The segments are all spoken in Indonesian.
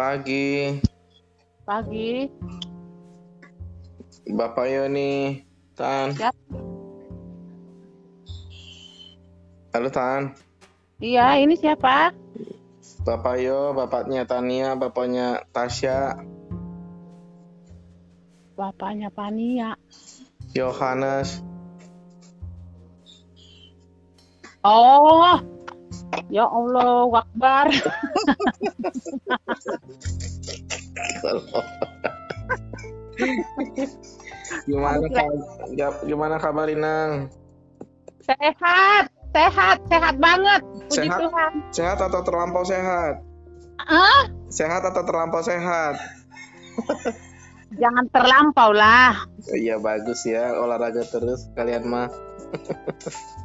pagi. Pagi. Bapak Yoni, Tan. Siap. Halo Tan. Iya, ini siapa? Bapak Yo, bapaknya Tania, bapaknya Tasya, Bapaknya Pania. Yohanes. Oh. Ya Allah, Akbar. gimana kab- ya- gimana kabar Inang? Sehat, sehat, sehat banget. Puji Sehat? Tuhan. Sehat atau terlampau sehat? Ah, Sehat atau terlampau sehat? jangan terlampau lah. Iya bagus ya olahraga terus kalian mah.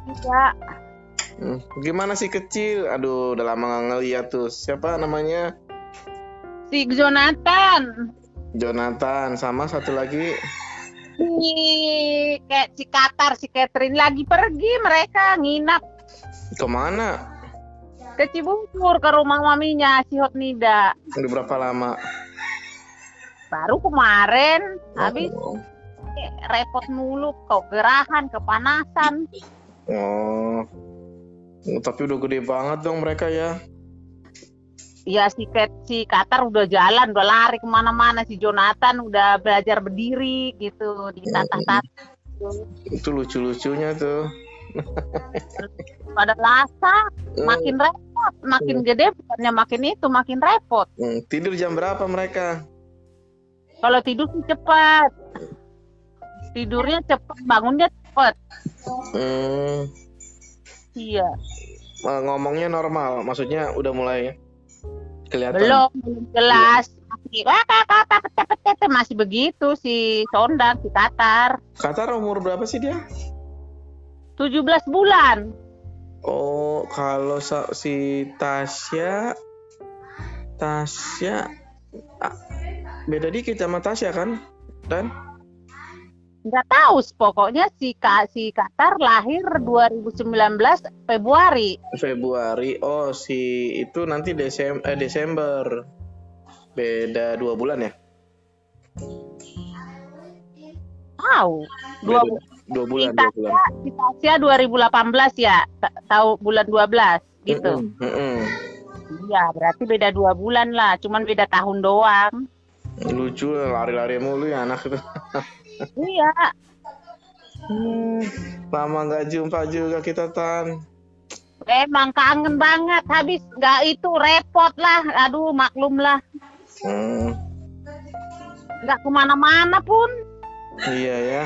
Tidak. Hmm, Gimana sih kecil? Aduh, udah lama nggak ngeliat tuh. Siapa namanya? Si Jonathan. Jonathan sama satu lagi. Si kayak si Qatar, si Catherine lagi pergi mereka nginap Ke mana? ke Cibubur ke rumah maminya si Hotnida. Udah berapa lama? Baru kemarin habis Oh. eh, repot mulu kau gerahan kepanasan. Oh. Tapi udah gede banget dong mereka ya. Ya si Kat, si Qatar udah jalan, udah lari ke mana-mana. Si Jonathan udah belajar berdiri gitu di tata-tata. Itu lucu-lucunya tuh. Pada lasa, makin repot, makin gede bukannya makin itu, makin repot. Hmm, Tidur jam berapa mereka? Kalau tidur sih cepat. Tidurnya cepat, bangunnya cepat. Hmm, Iya. ngomongnya normal, maksudnya udah mulai kelihatan. Belum, belum jelas. Masih, wah, kakak, cepet, cepet, cepet. masih begitu si Sondang, si Qatar. Qatar umur berapa sih dia? 17 bulan. Oh, kalau si Tasya, Tasya, ah, beda dikit sama Tasya kan? Dan nggak tahu pokoknya si Ka, si Qatar lahir 2019 Februari Februari, oh si itu nanti Desem eh, Desember, beda dua bulan ya? tahu dua Beda dua bulan, kita dua bulan. si Tasya 2018 ya Ta- tahu bulan 12 gitu mm-mm. iya berarti beda dua bulan lah cuman beda tahun doang Lucu lari-lari mulu ya anak itu. iya. Hmm, lama nggak jumpa juga kita tan. emang kangen banget habis nggak itu repot lah. Aduh maklum lah. Hmm, nggak ke mana-mana pun. Iya ya.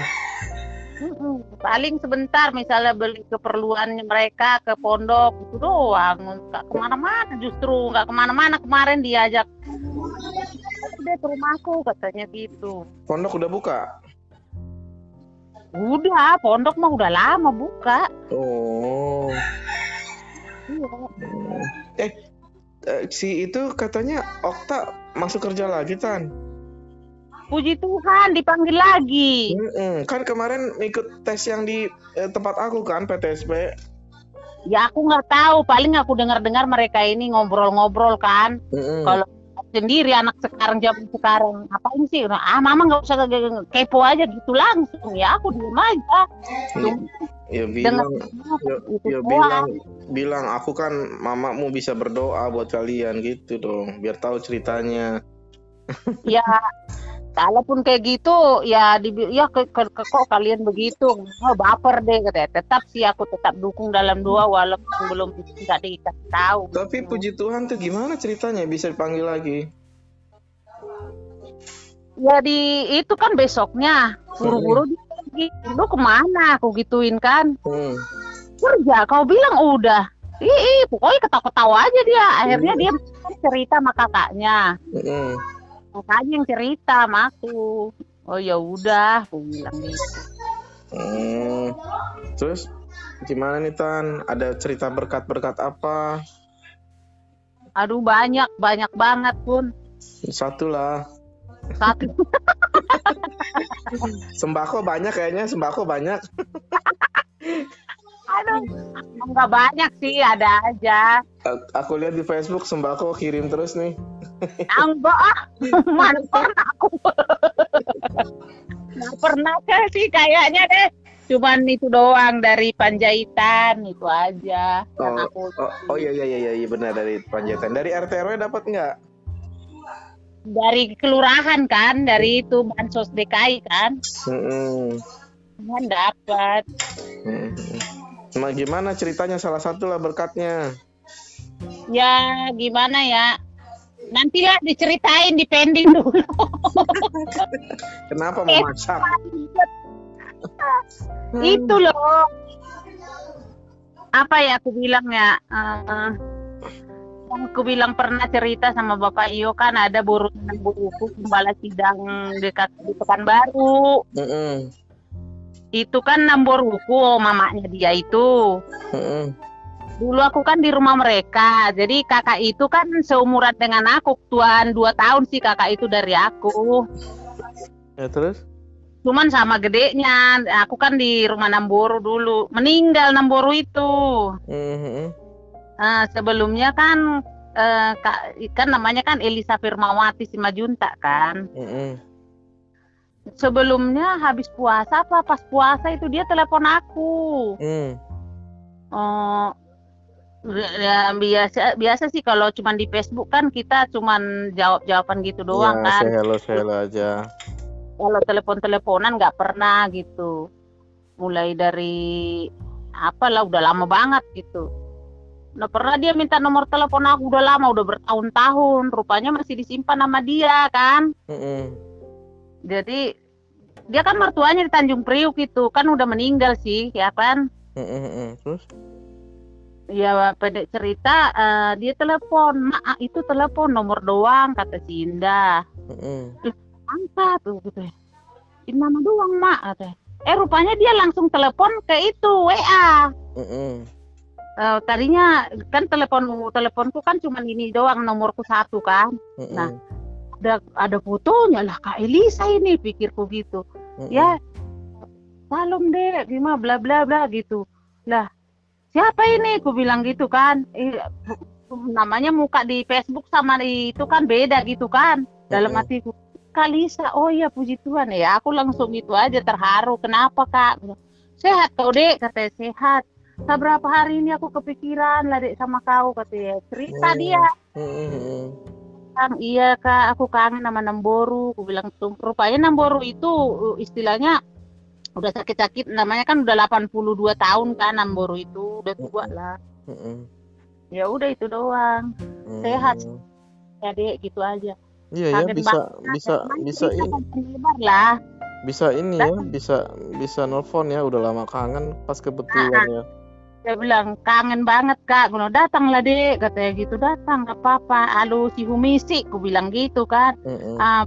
Paling sebentar misalnya beli keperluannya mereka ke pondok itu doang. Nggak ke mana-mana justru nggak ke mana-mana. Kemarin diajak udah ke rumahku katanya gitu Pondok udah buka. udah pondok mah udah lama buka Oh. iya. Eh, eh, si itu katanya Okta masuk kerja lagi tan. puji Tuhan dipanggil lagi Mm-mm, Kan kemarin ikut tes yang di eh, tempat aku kan PTSP. ya aku nggak tahu paling aku dengar-dengar mereka ini ngobrol-ngobrol kan kalau sendiri anak sekarang zaman sekarang. Apain sih? Ah mama nggak usah ke- ke- kepo aja gitu langsung. Ya aku diem aja. Ya dengar bilang, ya, itu ya bilang, bilang aku kan mamamu bisa berdoa buat kalian gitu dong, biar tahu ceritanya. ya kalaupun kayak gitu ya di ya ke, ke- ke- kok kalian begitu? Oh, baper deh katanya tetap sih aku tetap dukung dalam doa walaupun belum nggak dikasih tahu. Tapi puji Tuhan tuh gimana ceritanya bisa dipanggil lagi? ya di itu kan besoknya. Buru-buru dia pergi. Lu ke mana? Aku gituin kan. Hmm. kerja kau bilang udah. Ih, pokoknya ketawa-ketawa aja dia. Akhirnya dia cerita sama kakaknya. Mm-mm. Kakaknya yang cerita sama aku oh ya udah aku bilang gitu Hmm. Terus gimana nih Tan? Ada cerita berkat-berkat apa? aduh banyak banyak banget pun Satu lah. satu Sembako banyak kayaknya, sembako banyak. aduh nggak banyak sih ada aja A- Aku lihat di Facebook sembako kirim terus nih. Enggak ah, mana pernah aku. Nggak pernah kan sih kayaknya deh. Cuman itu doang dari Panjaitan itu aja. Oh, aku oh, oh iya iya iya iya benar dari Panjaitan. Dari RT RW dapat nggak? dari kelurahan kan, dari itu bansos DKI kan, Mm-mm. kan dapat. Mm-mm. Nah, gimana ceritanya salah satu lah berkatnya? Ya gimana ya? Nantilah diceritain di pending dulu. Kenapa memaksa? itu loh. Apa ya aku bilang ya? yang aku bilang pernah cerita sama Bapak Iyo kan ada buruan buku gembala sidang dekat di Pekanbaru. Mm-mm. Itu kan nambor buku mamanya dia itu. Mm-mm. Dulu aku kan di rumah mereka, jadi kakak itu kan seumuran dengan aku, tuan dua tahun sih kakak itu dari aku. Ya terus? Cuman sama gedenya, aku kan di rumah Namboru dulu, meninggal Namboru itu. Mm-mm. Eh, sebelumnya kan eh, Kak- kan namanya kan Elisa Firmawati Simajunta kan. Mm-mm. Sebelumnya habis puasa apa pas puasa itu dia telepon aku. Mm. Oh, ya, biasa biasa sih kalau cuman di Facebook kan kita cuman jawab jawaban gitu doang ya, kan. hello, hello aja. Kalau telepon teleponan nggak pernah gitu. Mulai dari apa lah udah lama banget gitu. Nah pernah dia minta nomor telepon aku udah lama udah bertahun-tahun. Rupanya masih disimpan sama dia kan. Mm-mm. Jadi dia kan mertuanya di Tanjung Priuk itu kan udah meninggal sih ya kan. Mm-mm. Terus? Ya pendek cerita eh, dia telepon, "Mak, ah, itu telepon nomor doang," kata si Indah. Mm-mm. Angkat tuh gitu. Ini nama doang, Mak, kata. Eh rupanya dia langsung telepon ke itu WA. Mm-mm. Eh, tadinya kan telepon teleponku kan cuma ini doang nomorku satu kan. Mm-mm. Nah. Ada ada fotonya lah Kak Elisa ini pikirku gitu. Mm-mm. Ya salam deh, gimana bla bla bla gitu. Lah siapa ini? Ku bilang gitu kan. Eh, namanya muka di Facebook sama di itu kan beda gitu kan. Dalam hatiku Kalisa, oh iya puji Tuhan ya. Aku langsung itu aja terharu. Kenapa kak? Sehat kau dek, katanya sehat. Seberapa hari ini aku kepikiran lah dek sama kau katanya. Cerita Hmm. dia. Kang, iya kak, aku kangen sama Namboru. Aku bilang tuh, rupanya Namboru itu uh, istilahnya udah sakit-sakit. Namanya kan udah 82 tahun kan Namboru itu, udah tua lah. Mm-mm. Ya udah itu doang. Mm. Sehat. Ya dek, gitu aja. Iya ya bisa bisa bisa panjang lebar lah. bisa ini ya bisa bisa nelfon ya udah lama kangen pas kebetulan ya. Dia bilang kangen banget kak, gue datang lah dek, katanya gitu datang, gak apa-apa. Halo si Humisi, ku bilang gitu kan. Mm-mm. Ah,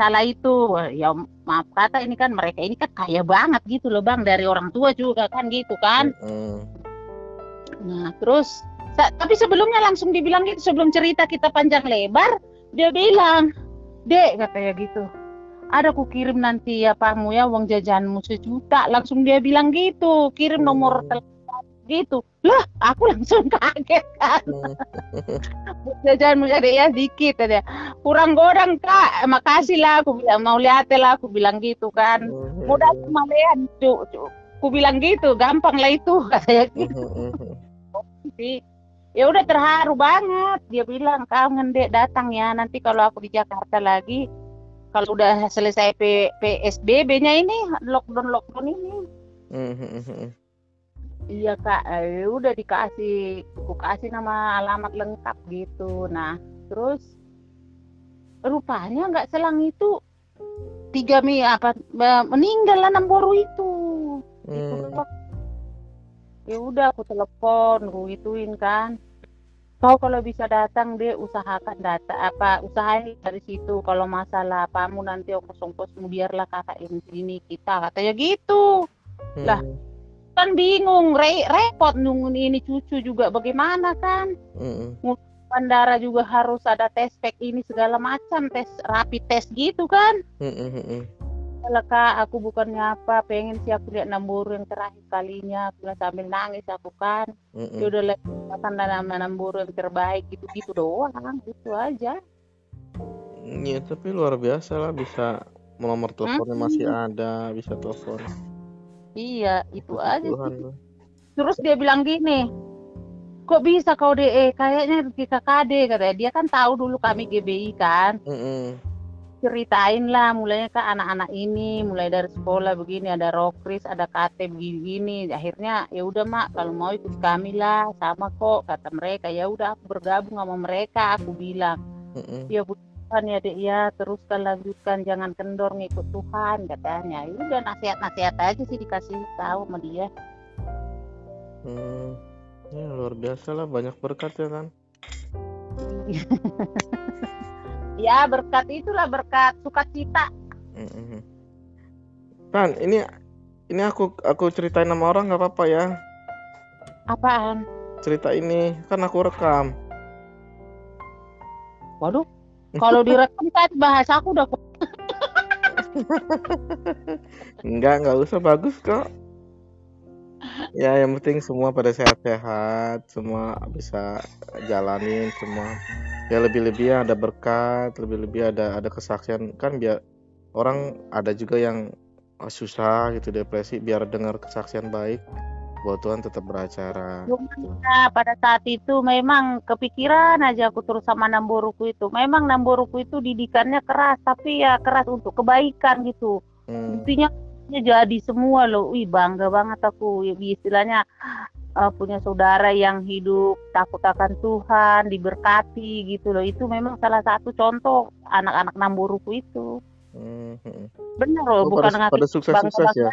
salah itu, ya maaf kata ini kan mereka ini kan kaya banget gitu loh bang dari orang tua juga kan gitu kan. Mm-mm. Nah terus, tapi sebelumnya langsung dibilang gitu sebelum cerita kita panjang lebar, dia bilang, dek katanya gitu. Ada ku kirim nanti ya pamu ya uang jajanmu sejuta. Langsung dia bilang gitu, kirim nomor telepon gitu. Lah, aku langsung kaget kan. Jajanmu ya ya dikit ada. Kurang godang kak, makasih lah. Aku bilang mau lihat lah, aku bilang gitu kan. Mudah kemalean, cu, cu. Aku bilang gitu, gampang lah itu katanya gitu. Ya udah terharu banget. Dia bilang kangen dek datang ya nanti kalau aku di Jakarta lagi. Kalau udah selesai P- PSBB-nya ini lockdown lockdown ini. Iya kak, eh, udah dikasih, aku kasih nama alamat lengkap gitu. Nah, terus rupanya nggak selang itu tiga mi apa meninggal lah Namboru itu. Gitu, Mm. Pak. Ya udah aku telepon, aku gituin kan. Kau kalau bisa datang deh usahakan data apa usahain dari situ kalau masalah apamu nanti ongkos-ongkosmu biarlah kakak sini kita katanya gitu Lah. Mm. kan bingung re- repot nungguin ini cucu juga bagaimana kan Mm-mm. bandara juga harus ada tes pack ini segala macam tes rapid test gitu kan Mm-mm. Kalau kak aku bukannya apa pengen sih aku lihat Namburu yang terakhir kalinya aku sambil nangis aku kan Mm-mm. ya udah lihat nama nama Namburu yang terbaik gitu gitu doang gitu aja Iya, tapi luar biasa lah bisa nomor teleponnya Hmm. masih ada, bisa telepon. Iya, itu Puji aja Tuhan sih. Terus dia bilang gini, kok bisa kau DE? Kayaknya di KKD katanya. Dia kan tahu dulu kami GBI kan. Mm-mm. Ceritain lah mulainya ke anak-anak ini, mulai dari sekolah begini, ada rokris, ada KT begini. Akhirnya ya udah mak, kalau mau ikut kami lah, sama kok kata mereka. Ya udah aku bergabung sama mereka, aku bilang. Mm-mm. Ya puji Tuhan ya dek ya, teruskan lanjutkan, jangan kendor ngikut Tuhan katanya. Ya udah nasihat-nasihat aja sih dikasih tahu sama dia. Hmm. Ya luar biasa lah, banyak berkat ya kan. ya berkat itulah berkat sukacita. Kan ini ini aku aku ceritain sama orang nggak apa-apa ya. Apaan? Cerita ini kan aku rekam. Waduh, kalau direkam tadi bahasa aku udah Enggak, enggak usah bagus kok. Ya, yang penting semua pada sehat-sehat, semua bisa jalanin semua. Ya lebih-lebih ada berkat, lebih-lebih ada ada kesaksian kan biar orang ada juga yang susah gitu depresi biar dengar kesaksian baik bahwa Tuhan tetap beracara. Nah, pada saat itu memang kepikiran aja aku terus sama Namboruku itu. Memang Namboruku itu didikannya keras, tapi ya keras untuk kebaikan gitu. Hmm, Buktinya jadi semua loh. Wih, bangga banget aku. Ya, Istilahnya eh, punya saudara yang hidup takut akan Tuhan, diberkati gitu loh. Itu memang salah satu contoh anak-anak Namboruku itu. hmm, hmm. Bener loh, Oh, bukan pada, pada sukses-sukses ya.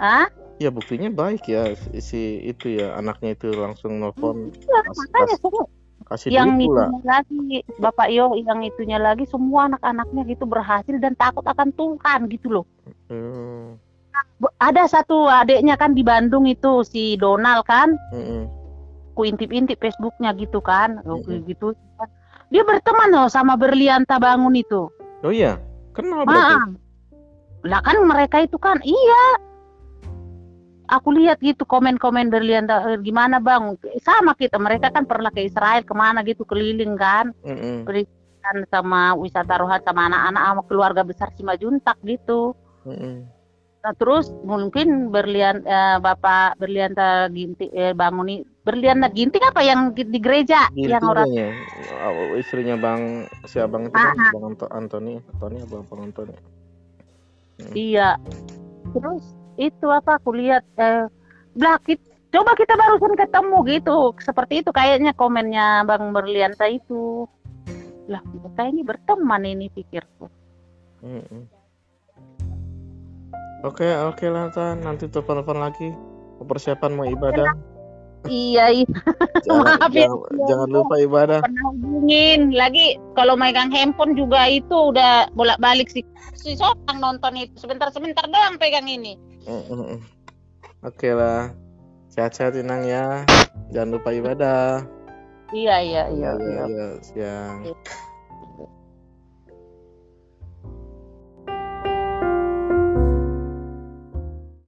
Hah? Ya buktinya baik ya si, itu ya anaknya itu langsung nelfon Iya, kas- makanya kas- semua kasih yang itunya lagi Bapak Yo yang itunya lagi semua anak-anaknya gitu berhasil dan takut akan Tuhan gitu loh. Hmm, B- ada satu adiknya kan di Bandung itu si Donald kan? Hmm, ku intip-intip Facebooknya gitu kan? Mm-mm. gitu. Dia berteman loh sama Berlianta Bangun itu. Oh iya, kenal berarti. ah lah kan mereka itu kan iya aku lihat gitu komen-komen Berlianta "Eh, gimana bang sama kita mereka kan pernah ke Israel ke mana gitu keliling kan Mm-mm, kan sama wisata rohat sama anak-anak sama keluarga besar Simajuntak gitu. mm-mm. Nah, terus mungkin berlian eh, Bapak Berlianta Ginti eh, Banguni Berlianta Ginting apa yang di, gereja yang Ginting orang. Oh, istrinya Bang si Abang itu Ah, kan Bang Anto, Antoni, Antoni Abang Bang Antoni. iya. Terus itu apa aku lihat eh lah kit- coba kita barusan ketemu gitu. Seperti itu kayaknya komennya Bang Berlianta itu. Lah mereka ini berteman ini pikirku. Mm-mm. Oke, oke lah Tan. Nanti telepon-telepon lagi. Persiapan mau ibadah. iya iya Jangan, Maaf ya. jangan, jangan lupa ibadah. pernah hubungin lagi kalau megang handphone juga itu udah bolak-balik si si Sotang nonton itu sebentar-sebentar doang pegang ini Mm-mm. Oke lah. Sehat-sehat Inang ya. Jangan lupa ibadah. iya iya iya, Ya, iya. ya, siang.